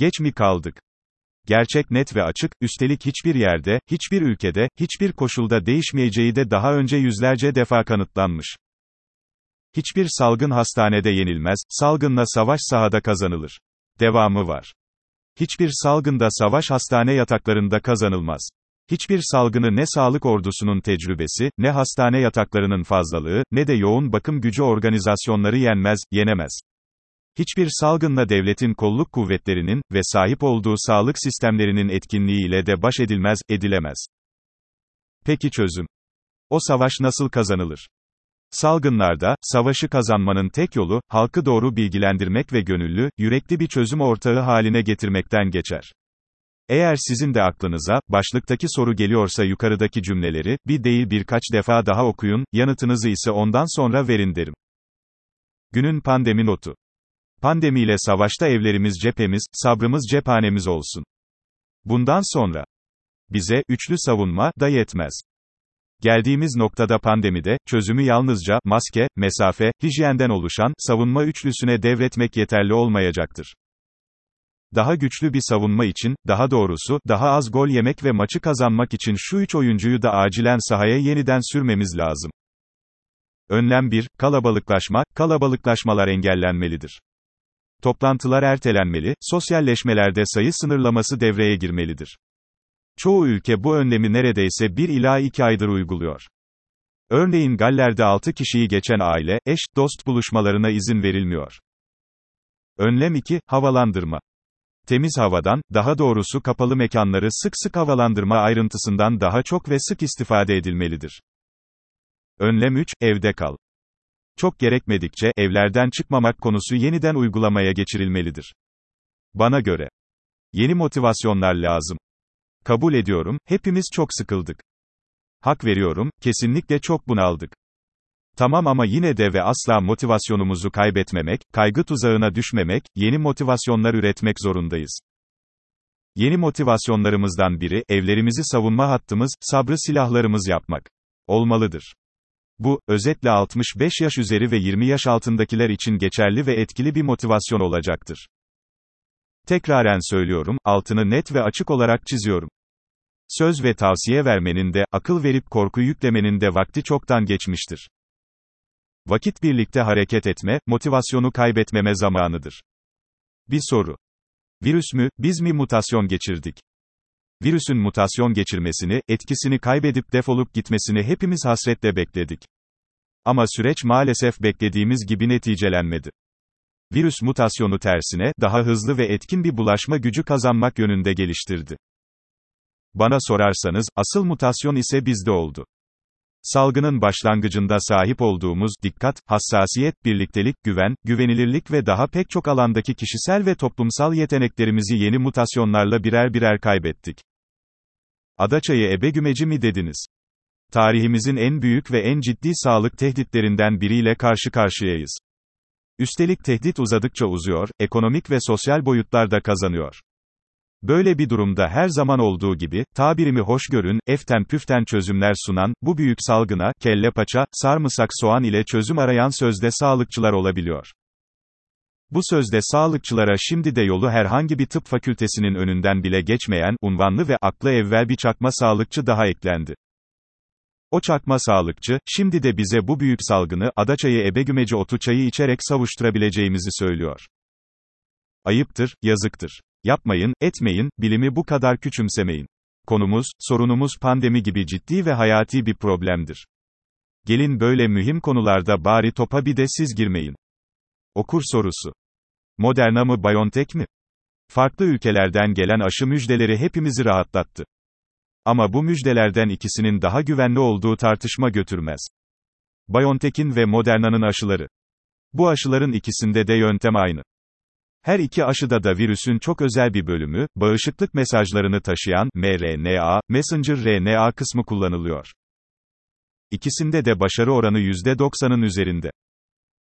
Geç mi kaldık? Gerçek net ve açık, üstelik hiçbir yerde, hiçbir ülkede, hiçbir koşulda değişmeyeceği de daha önce yüzlerce defa kanıtlanmış. Hiçbir salgın hastanede yenilmez, salgınla savaş sahada kazanılır. Devamı var. Hiçbir salgında savaş hastane yataklarında kazanılmaz. Hiçbir salgını ne sağlık ordusunun tecrübesi, ne hastane yataklarının fazlalığı, ne de yoğun bakım gücü organizasyonları yenmez, yenemez. Hiçbir salgınla devletin kolluk kuvvetlerinin ve sahip olduğu sağlık sistemlerinin etkinliğiyle de baş edilmez, edilemez. Peki çözüm? O savaş nasıl kazanılır? Salgınlarda, savaşı kazanmanın tek yolu, halkı doğru bilgilendirmek ve gönüllü, yürekli bir çözüm ortağı haline getirmekten geçer. Eğer sizin de aklınıza, başlıktaki soru geliyorsa yukarıdaki cümleleri, bir değil birkaç defa daha okuyun, yanıtınızı ise ondan sonra verin derim. Günün pandemi notu. Pandemiyle savaşta evlerimiz cephemiz, sabrımız cephanemiz olsun. Bundan sonra, bize, üçlü savunma, da yetmez. Geldiğimiz noktada pandemide, çözümü yalnızca, maske, mesafe, hijyenden oluşan, savunma üçlüsüne devretmek yeterli olmayacaktır. Daha güçlü bir savunma için, daha doğrusu, daha az gol yemek ve maçı kazanmak için şu üç oyuncuyu da acilen sahaya yeniden sürmemiz lazım. Önlem 1, kalabalıklaşma, kalabalıklaşmalar engellenmelidir. Toplantılar ertelenmeli, sosyalleşmelerde sayı sınırlaması devreye girmelidir. Çoğu ülke bu önlemi neredeyse 1 ila 2 aydır uyguluyor. Örneğin Galler'de 6 kişiyi geçen aile, eş, dost buluşmalarına izin verilmiyor. Önlem 2, havalandırma. Temiz havadan, daha doğrusu kapalı mekanları sık sık havalandırma ayrıntısından daha çok ve sık istifade edilmelidir. Önlem 3, evde kal. Çok gerekmedikçe, evlerden çıkmamak konusu yeniden uygulamaya geçirilmelidir. Bana göre. Yeni motivasyonlar lazım. Kabul ediyorum, hepimiz çok sıkıldık. Hak veriyorum, kesinlikle çok bunaldık. Tamam ama yine de ve asla motivasyonumuzu kaybetmemek, kaygı tuzağına düşmemek, yeni motivasyonlar üretmek zorundayız. Yeni motivasyonlarımızdan biri, evlerimizi savunma hattımız, sabrı silahlarımız yapmak. Olmalıdır. Bu, özetle 65 yaş üzeri ve 20 yaş altındakiler için geçerli ve etkili bir motivasyon olacaktır. Tekraren söylüyorum, altını net ve açık olarak çiziyorum. Söz ve tavsiye vermenin de, akıl verip korku yüklemenin de vakti çoktan geçmiştir. Vakit birlikte hareket etme, motivasyonu kaybetmeme zamanıdır. Bir soru. Virüs mü, biz mi mutasyon geçirdik? Virüsün mutasyon geçirmesini, etkisini kaybedip defolup gitmesini hepimiz hasretle bekledik. Ama süreç maalesef beklediğimiz gibi neticelenmedi. Virüs mutasyonu tersine, daha hızlı ve etkin bir bulaşma gücü kazanmak yönünde geliştirdi. Bana sorarsanız, asıl mutasyon ise bizde oldu. Salgının başlangıcında sahip olduğumuz dikkat, hassasiyet, birliktelik, güven, güvenilirlik ve daha pek çok alandaki kişisel ve toplumsal yeteneklerimizi yeni mutasyonlarla birer birer kaybettik. Adaçayı ebegümeci mi dediniz? Tarihimizin en büyük ve en ciddi sağlık tehditlerinden biriyle karşı karşıyayız. Üstelik tehdit uzadıkça uzuyor, ekonomik ve sosyal boyutlar da kazanıyor. Böyle bir durumda her zaman olduğu gibi, tabirimi hoş görün, eften püften çözümler sunan, bu büyük salgına, kelle paça, sarımsak soğan ile çözüm arayan sözde sağlıkçılar olabiliyor. Bu sözde sağlıkçılara şimdi de yolu herhangi bir tıp fakültesinin önünden bile geçmeyen, unvanlı ve aklı evvel bir çakma sağlıkçı daha eklendi. O çakma sağlıkçı, şimdi de bize bu büyük salgını, adaçayı ebegümeci otu çayı içerek savuşturabileceğimizi söylüyor. Ayıptır, yazıktır. Yapmayın, etmeyin, bilimi bu kadar küçümsemeyin. Konumuz, sorunumuz pandemi gibi ciddi ve hayati bir problemdir. Gelin böyle mühim konularda bari topa bir de siz girmeyin. Okur sorusu. Moderna mı BioNTech mi? Farklı ülkelerden gelen aşı müjdeleri hepimizi rahatlattı. Ama bu müjdelerden ikisinin daha güvenli olduğu tartışma götürmez. BioNTech'in ve Moderna'nın aşıları. Bu aşıların ikisinde de yöntem aynı. Her iki aşıda da virüsün çok özel bir bölümü, bağışıklık mesajlarını taşıyan mRNA, messenger RNA kısmı kullanılıyor. İkisinde de başarı oranı %90'ın üzerinde.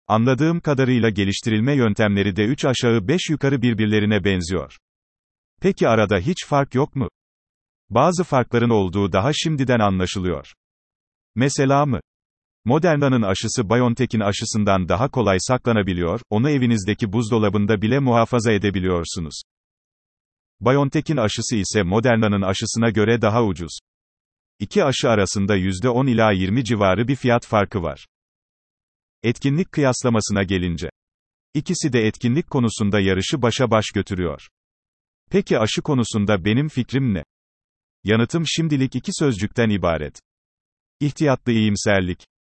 Anladığım kadarıyla geliştirilme yöntemleri de 3 aşağı 5 yukarı birbirlerine benziyor. Peki arada hiç fark yok mu? Bazı farkların olduğu daha şimdiden anlaşılıyor. Mesela mı? Moderna'nın aşısı BioNTech'in aşısından daha kolay saklanabiliyor, onu evinizdeki buzdolabında bile muhafaza edebiliyorsunuz. BioNTech'in aşısı ise Moderna'nın aşısına göre daha ucuz. İki aşı arasında %10 ila 20 civarı bir fiyat farkı var. Etkinlik kıyaslamasına gelince. İkisi de etkinlik konusunda yarışı başa baş götürüyor. Peki aşı konusunda benim fikrim ne? Yanıtım şimdilik iki sözcükten ibaret. İhtiyatlı iyimserlik.